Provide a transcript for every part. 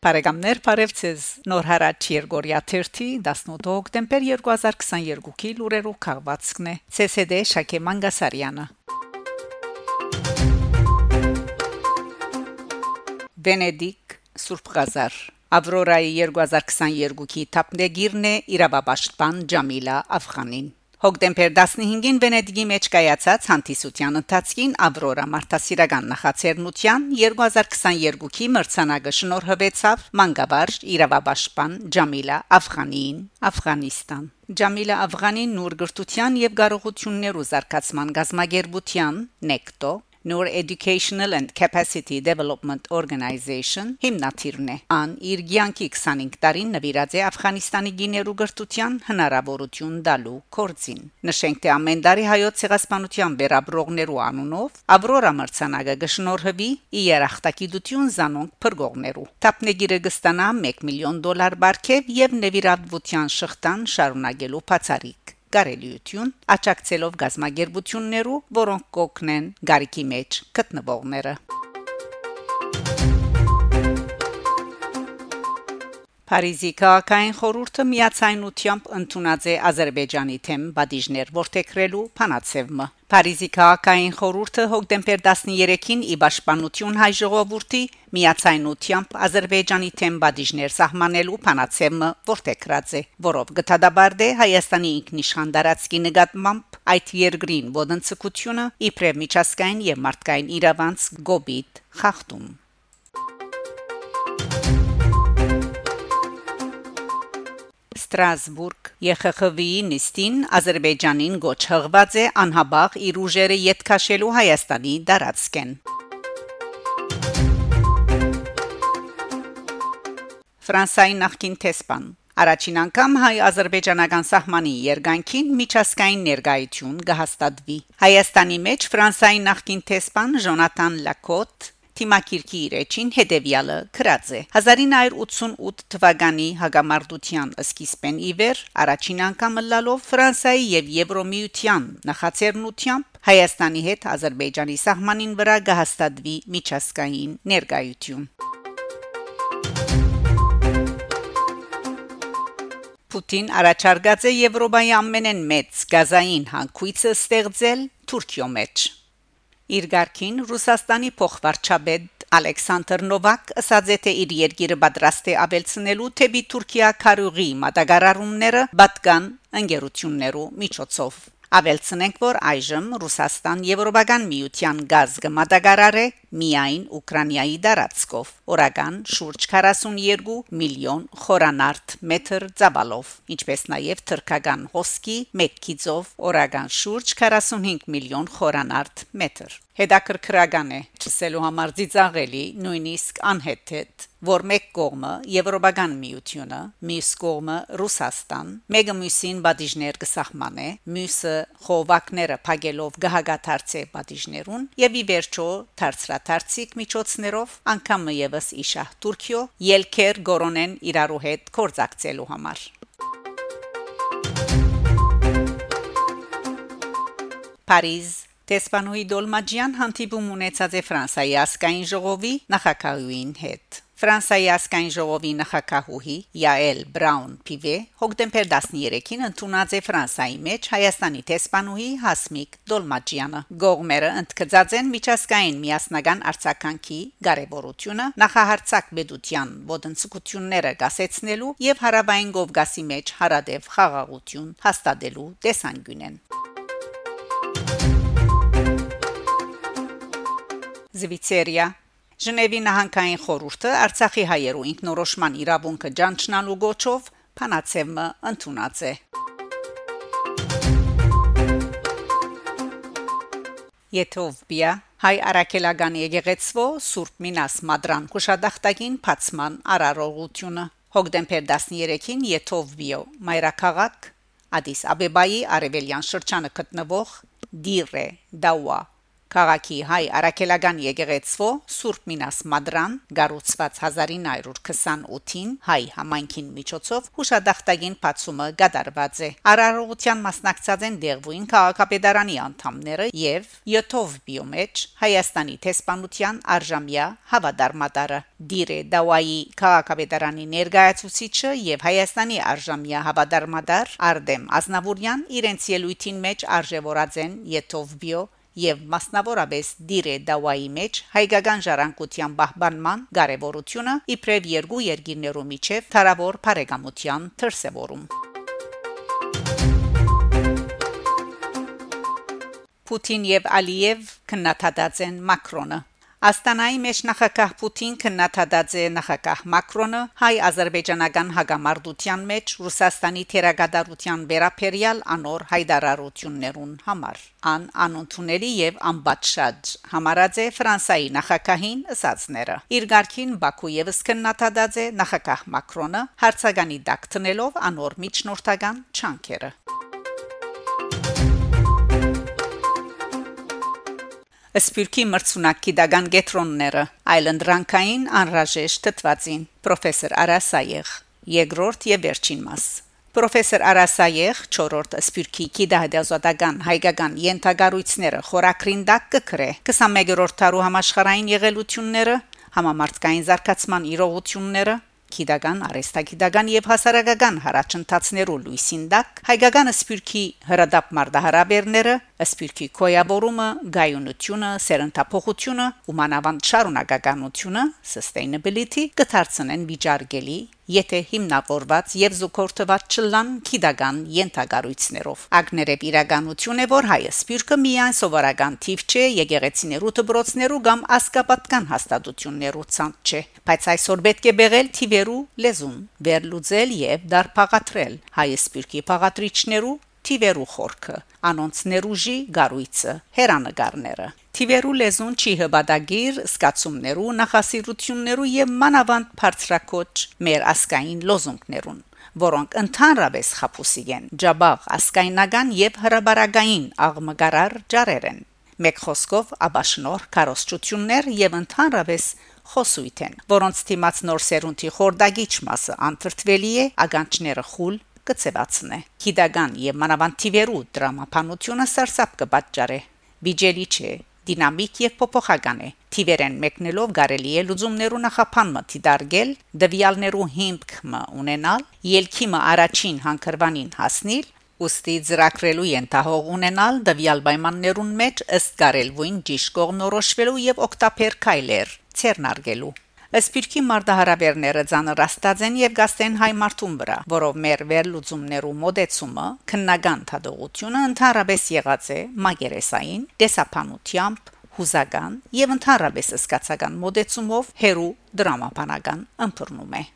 Բարեկամներ, բարևձեզ։ Նոր հարաճ Երգորիա 30 18 հոկտեմբեր 2022-ի լուրերով քաղվածքն է։ ՑՍԴ Շակե Մանգասարյանը։ Վենեդիկ Սուրբ Ղազար Ավրորայի 2022-ի թափնեգիրն է Իրավաբաշխման Ջամիլա Աֆղանին Հոկտեմբեր 15-ին Վենեդիգի մեջ կայացած հանդիսության ընթացքին Ավրորա Մարտասիրական նախաձեռնության 2022-ի մրցանակը շնորհվեցավ Մանգավարժ Իրավաբաշխման Ջամիլա Աֆղանին Աֆղանիստան Ջամիլա Աֆղանին նոր գրթության եւ կարողություններու զարգացման գազագերբության նեկտո Նոր Educational and Capacity Development Organization հիմնադիրն է։ Ան իր ցանկի 25 տարին նվիրած է Աֆղանիստանի գիներու գրթության հնարավորություն տալու կորցին։ Նշենք թե ամեն տարի հայոց ցեղասպանության վերաբրողներու անունով Ավրորա մրցանակը գշնորհվի երախտագիտություն զանոնք փրկողներու։ Տապնեգիրը կստանա 1 միլիոն դոլար բարգեւ եւ նվիրատվության շղթան շարունակելու բացարիք կարելիություն աճակցելով գազագերբություններու, որոնք կօգնեն գարիկի մեջ գտնվողները։ Փարիզի քաղաքային խորհուրդը միացայնությամբ ընդունած է Ադրբեջանի թեմ բադիժներ որթեքրելու փանացևը։ Փարիզի քաղաքային խորհուրդը հոկտեմբեր 13-ին ի պաշտպանություն հայ ժողովրդի միացայնությամբ Ադրբեջանի թեմ բադիժներ սահմանելու փանացևը որթեքրած է, որով գտադաբարդե Հայաստանի ինքնիշխան դարածքի նկատմամբ այդ երկրին ոդնցկությունը իբրև միջազգային եւ մարդկային իրավանց գոբիտ խախտում Ստրասբուրգ ԵԽԽՎ-ի նիստին Ադրբեջանին գոչ հղված է անհաբաղ իր ուժերը յետքաշելու Հայաստանի դարածքեն։ Ֆրանսիայի նախկին տեսփան Առաջին անգամ հայ-ադրբեջանական սահմանի երկայնքին միջազգային ներկայություն կհաստատվի։ Հայաստանի մեջ Ֆրանսիայի նախկին տեսփան Ժոնատան Լակոտ Թիմակիրքի իր էջին հետևյալը գրած է. 1988 թվականի հագամարտության սկիզբեն իվեր առաջին անգամ լալով Ֆրանսիայի եւ Եվրոմիության նախաձեռնությամբ Հայաստանի հետ Ադրբեջանի սահմանին վրա կհաստատվի միջազգային ներկայություն Պուտին առաջարկած է Եվրոպայի ամենեն մեծ գազային հանգույցը ստեղծել Թուրքիո մեջ Իր ղարքին Ռուսաստանի փոխվարչապետ Ալեքսանդր Նովակ ասաց թե իր երկիրը պատրաստ է ավելցնելու թեպի Թուրքիա քարուղի մատակարարումները բատկան ընկերություններու միջոցով Ավելցնենք, որ այժմ Ռուսաստան Եվրոպական միության գազ կմատակարարե միայն Ուկրաինայի դարածքով օրական շուրջ 42 միլիոն խորանարդ մետր ծավալով ինչպես նաև թրքական հոսքի մեկքիցով օրական շուրջ 45 միլիոն խորանարդ մետր Հետաքրքրական է ճսելու համար ծիծաղելի նույնիսկ անհեթեթ որ մեկ կողմը Եվրոպական միությունը, մյուս կողմը Ռուսաստան, մեկը մյուսին բադիժներ կսահմանե, մյուսը խովակները փակելով գահագաթարցե բադիժներուն եւ ի վերջո դարձրաթարցիկ միջոցներով անգամը եւս իշա Թուրքիո ելքեր գորոնեն իրարու հետ կորցակցելու համար Փարիզ Տեսփանուի Դոլմաջյան հանդիպում ունեցած է Ֆրանսիայի ասկային ժողովի նախակահուին հետ։ Ֆրանսիայի ասկային ժողովի նախակահուհի Յաել Բրաուն Պիվե հոկտեմբեր 13-ին ընդունած է Ֆրանսիայի մեջ Հայաստանի տեսփանուհի Հասմիկ Դոլմաջյանը։ Գողմերը ընդգծած են միջազգային միասնական արձականքի կարևորությունը նախահարցակ մեդության ոդնցկությունները գասեցնելու եւ հարավային Կովկասի մեջ հարադեպ խաղաղություն հաստատելու տեսանկյունեն։ Զվիցերիա Ժնևի նահանգային խորհուրդը Արցախի հայերու ինքնորոշման իրավունքը ճանչնալու գոչով փանացեմը ընդունած է։ Եթովպիա հայ արաքելական եկեղեցվո Սուրբ Մինաս Մադրան Քուշադախտագին փացման արարողությունը հոկտեմբեր 13-ին Եթովպիո մայրաքաղաք Ադիս Աբեբայի արևելյան շրջանը գտնվող Դիրե Դաուա Քաղաքի հայ արաքելական եկեղեցվո Սուրբ Մինաս Մադրան գառուցված 1928-ին հայ համայնքին միջոցով հուշադախտագին բացումը գդարված է արարողության մասնակցած են դեղվույն քաղաքապետարանի անդամները եւ Յոթով բիոմեջ Հայաստանի տեսփանության արժամյա հավադարմատարը Դիրե Դավայի քաղաքապետարանի ներկայացուցիչը եւ Հայաստանի արժամյա հավադարմատար Արտեմ Ազնավուրյան իրենց ելույթին մեջ արժևորած են Յոթով բիո եւ մասնավորապես դիրե դավայի մեջ հայկական ժառանգության բահբանման կարևորությունը իբրև երկու երկիրներու միջև թարավոր բարեկամության դրսևորում Պուտին եւ Ալիև քննադատած են Մակրոնը Աստանայի մեջ նախագահ Պուտին քննադատած է նախագահ Մակրոնը հայ-ադրբեջանական հագամարտության մեջ Ռուսաստանի թերագադարության վերապերյալ անոր հայդարարություններուն համար ան անընդունելի եւ անբաճշաճ համարած է Ֆրանսայի նախագահին ըսածները իր ղարքին Բաքու եւս քննադատած է նախագահ Մակրոնը հարցականի դակտնելով անոր միջնորդական չանքերը Սպիրկի մրցունակի դագան գետրոնները այլընտրանքային անրաժեշտ թթվածին պրոֆեսոր Արասայեղ երկրորդ եւ վերջին մաս Պրոֆեսոր Արասայեղ 4-րդ սպիրկի կիդահդազոտական հայկական յենթագարույցները խորակրին դակ կկրե 21-րդ տարու համաշխարհային եղելությունները համամարտկային զարգացման իրողությունները քիդական, արեստագիտական եւ հասարակական հարաճընթացներու լույսին դակ հայկական սպիրկի հրադապ մարդահրաբերները, սպիրկի կոյաբորումը, գայունությունը, սերընթափոխությունը, ումանավանդ շարունակականությունը, sustainability կդարձնեն վիճարկելի եթե հիմնավորված եւ զուգորդված չլան քիդական յենթագարույցներով ագներեւ իրականություն է որ հայը սպիրկը միայն սովորական թիվ չէ եկեղեցիներու դբրոցներու կամ ասկապատական հաստատություններու ցանց չէ բայց այսօր պետք է բերել թիվերու լեզուն վերլուծել եւ դարփաղատրել հայը սպիրկի փաղատրիչներու թիվերու խորքը անոնց ներուժի գառույցը հերանեկարները Տիվերու լեզուն չի հբադագիր սկացումներու նախասիրություններու եւ մանավանդ բարձրակոչ մեր ասկային լոզունգներուն որոնք ընդհանրապես խապուսիկ են ջաբաղ ասկայնական եւ հրաբարագային աղմգարար ջարեր են մեկ խոսքով աբաշնոր կարոսչություններ եւ ընդհանրապես խոսույթ են որոնց թիմած նոր սերունդի խորդագիչ մասը անտրտվելի է ագանչները խուլ կծեվացնե քիդագան եւ մանավանդ տիվերու դրամապանությունը սարսափ կպատճառե բիջելի չէ դինամիկ եւ փոփոխական է թիվերեն մեկնելով կարելի է լուծումներու նախապանմը դիդարգել դվյալներու հիմքը ունենալ ելքիմը առաջին հանգրվանին հասնել ուստի ծրակրելու ենթահող ունենալ դվյալ պայմաններուն մեջ ըստ կարելվույն ճիշտ կողնորոշվելու եւ օկտապեր քայլեր ցերնարգելու Սպիրկի մարտահրավերները ցանրաստած են եւ գաստեն հայ մարդուն վրա, որով մեր վերլուծումներու մոդեցումը քննական թադողությունը ընդհանրապես եղած է մագերեսային դեսապանությամբ հուզական եւ ընդհանրապես սկացական մոդեցումով հերու դրամապանական ըմբռնում է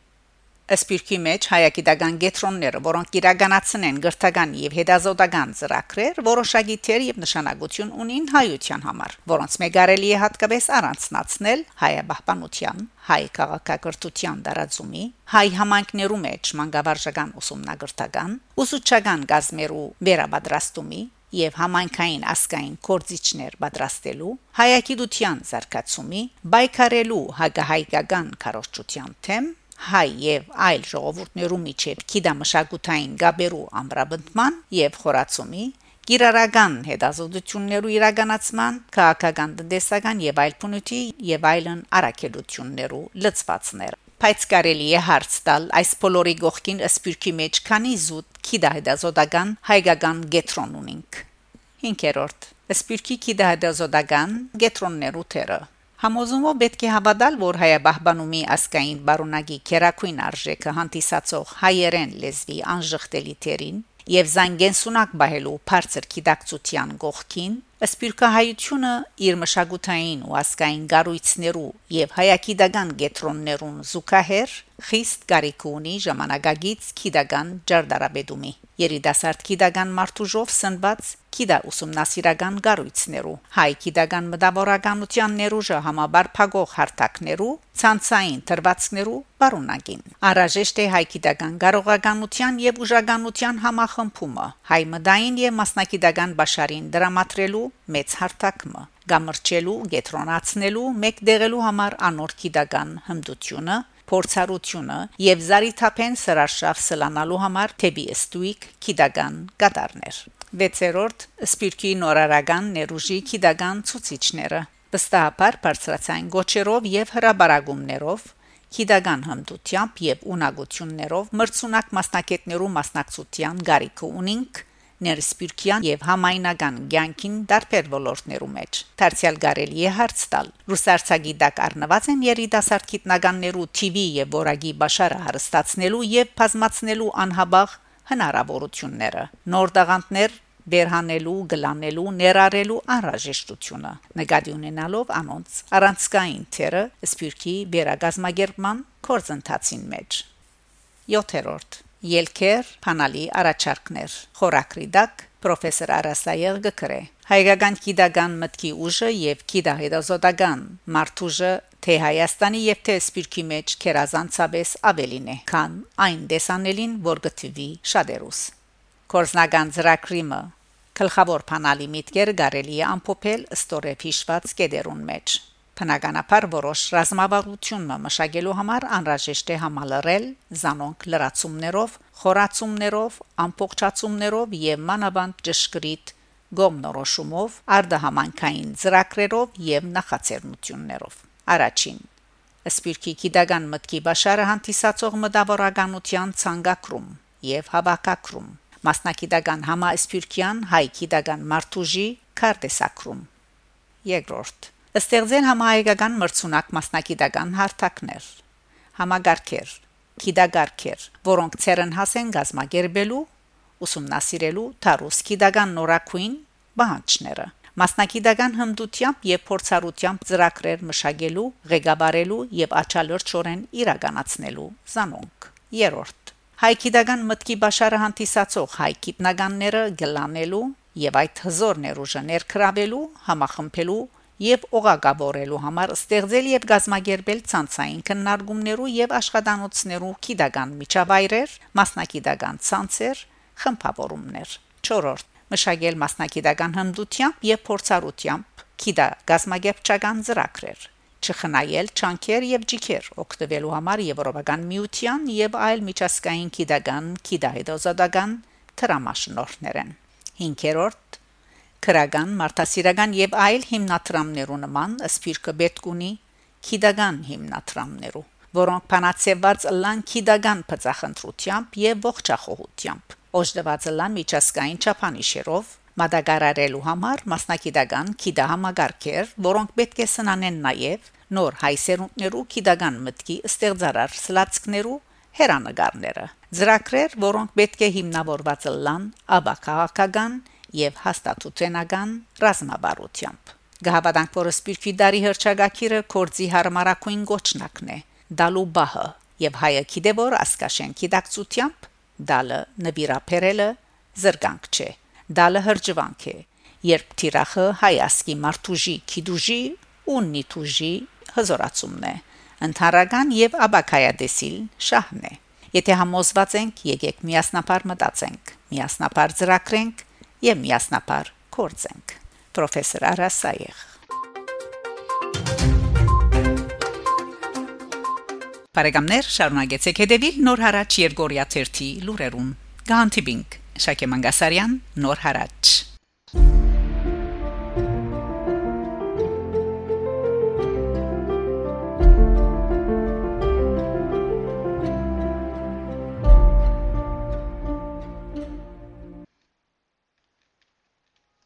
Ասպիրկի մեջ հայագիտական գետրոնները, որոնք իրականացնեն գրթական եւ հետազոտական ծրագրեր, որոշակի թեր եւ նշանակություն ունին հայության համար, որոնց մեգարելի է հատկապես առանցնացնել հայաբահբանության, հայ քաղաքակրթության դարաձումի, հայ համայնքներու մեջ մանկավարժական ուսումնագրթական, ուսուցչական գազμերու վերաբադրաստումի եւ համայնքային ասկային կորձիչներ պատրաստելու հայագիտության զարգացումի բայկարելու հագահայկական քարոշչության թեմ հայ եւ այլ ժողովուրդներու միջև քիդամշակութային գաբերու ամրապնդման եւ խորացումի Գիրարական հետազոտություններու իրականացման, քաղաքական տնտեսական եւ այլ փունուտի եւ այլն արակելություններու լծվածներ։ Բայց կարելի է հարց տալ այս բոլորի գողքին ըսպյուրքի մեջ քանի զուտ քիդահետազոտական հայկական գետրոն ունենք։ 5-րդ ըսպյուրքի քիդահետազոտական գետրոններու թերը Համոզումով պետք է հավատալ, որ հայաբահբանումի ասկային բարոնագի քերակույն արժեքը հանդիսացող հայերեն լեզվի անժխտելի թերին եւ զանգենսունակ բահելու բարձր քիդակցության գողքին Սպիրկահայությունը իր մշակութային ու ասկային գառույցներու եւ հայակիդական գետրոններուն զուգահեռ խիստ կարիք ունի ժամանակագից քիդական ջարդարաբեդումի երիտասարդ գիտական մարդուժով սնված գիտա ուսումնասիրական գառույցներու հայ գիտական մտավորականության ներուժը համաբար փագող հարթակներու ցանցային թրվածքներու բարունակին արաժեշտ է հայ գիտական կարողականության եւ ուժականության համախմբումը հայ մդային եւ մասնակիտական բաշարին դրամատրելու մեծ հարթակը գամրջելու գետրոնացնելու մեկ դեղելու համար անոր գիտական հմդությունը փորձառությունը եւ զարիթափեն սրաշավ սլանալու համար թեբի ստույկ քիդական կատարներ 6-րդ սպիրկի նորարական ներուժի քիդական ցուցիչները վստահաբար բարձրացային գոչերով եւ հրաբարագումներով քիդական հմտությամբ եւ ունակություններով մրցունակ մասնակետներու մասնակցության գարիք ունինք ներսպիրկյան եւ համայնական ցանկին դարբեր ոլորտներու մեջ դարձյալ գարելի է հարց տալ ռուսարցագի դակ առնված են երիտասարդ գիտնականներու TV եւ որագի բաշարը հարստացնելու եւ բազմացնելու անհաբաղ հնարավորությունները նոր դաղանտներ վերհանելու, գլանելու, ներառելու անհրաժեշտությունը նկատի ունենալով անոնց առանցքային թերը սպիրկի վերագազմագերման կորձընթացին մեջ 7-րդ Ելքեր, փանալի առաջարկներ։ Խորակրի դակ պրոֆեսոր Արասայել գկրե։ Հայկական գիտական մտքի ուժը եւ գիտահետազոտական մարդուժը թե Հայաստանի եւ թե Սպիրկի մեջ կերազանցաբես ավելին է, քան այն դեսանելին, որ գտվի շադերուս։ Կորզնական ծրագրիմը. Գլխավոր փանալի միտքեր կարելի է ամփոփել ստորև հիշված կեդերուն մեջ Բնականաբար որոշ ռազմավարությունը մշակելու համար անհրաժեշտ է համալրել զանոնք լրացումներով, խորացումներով, ամփոփչացումներով եւ մանավանդ ճշգրիտ գոմնորոշումով, արդահամանքային ծրագրերով եւ նախաձեռնություններով։ Առաջին. Սպիրկի գիտական մտքի բաշարը հանդիսացող մտավորականության ցանկակրում եւ հավաքակրում մասնակիտական համասպիրկյան հայ գիտական մարդուժի քարտեսակրում երկրորդ ստեղծել համահայկական մրցունակ մասնակիտական հարթակներ համագարկեր քիդագարկեր որոնք ցերն հասեն գազմագերբելու ուսումնասիրելու թարուս քիդական նորակույն բանջները մասնակիտական հմդությամբ եւ փորձառությամբ ծրագրեր մշակելու, ղեկավարելու եւ աչալորչորեն իրականացնելու զանոնք։ Երորդ հայկիդական մտքի բաշարը հանդիսացող հայ գիտնականները գլանելու եւ այդ հզոր ներուժը ներքրավելու, համախմբելու եւ օղակավորելու համար ստեղծել եւ գազմագերբել ցանցային քննարկումներու եւ աշխատանոցներու քիդական միջավայրեր, մասնակիտական ցանցեր, խմբավորումներ։ 4. Մշակել մասնակիտական հմդությամբ եւ փորձառությամբ քիդա գազմագերբչական ծրագրեր չխնայել չանքեր եւ ջիքեր օգտվելու համար եվրոպական միության եւ այլ միջազգային քիդական քիդահետոզադական տրամաշնորհներն 5-րդ քրական, մարդասիրական եւ այլ հիմնադրամներու նման սփիրկը պետք ունի քիդական հիմնադրամներու, որոնք փանացեված լան քիդական բծախնդրությամբ եւ ողջախոհությամբ, օժտված լան միջազգային չափանիշերով մատակարարելու համար մասնակիտական քիդա համագարկեր, որոնք պետք է սնանեն նաև նոր հայսերուններու քիդական մտքի ստեղծարար սլացկներու հերանեկարները ծրագրեր, որոնք պետք է հիմնավորված լան աբակաղական եւ հաստատությունական ռազմաբարությամբ։ Գահավանք, որ սպիրկի դարի հրճագակիրը կորձի հարմարակույն գոչնակն է՝ դալուբահը եւ հայը գիտեվոր ասկաշենքի դակցությամբ դալը նվիրապերելը զրկանք չէ դալը հրջվանք է երբ թիրախը հայասկի մարտուժի քիդուժի ու նիտուժի հզորացումն է ընթարական եւ աբակայադեսիլ շահն է եթե համոզված ենք եկեք միասնապար մտածենք միասնապար ծրագրենք եւ միասնապար կորցենք պրոֆեսոր Արասայեղ Բարեկամներ շարունակեցեք հետևել Նոր հարաճ Երգորիա 1-ի լուրերուն Գանտիբինգ Շակե Մանգասարյան Նոր հարաճ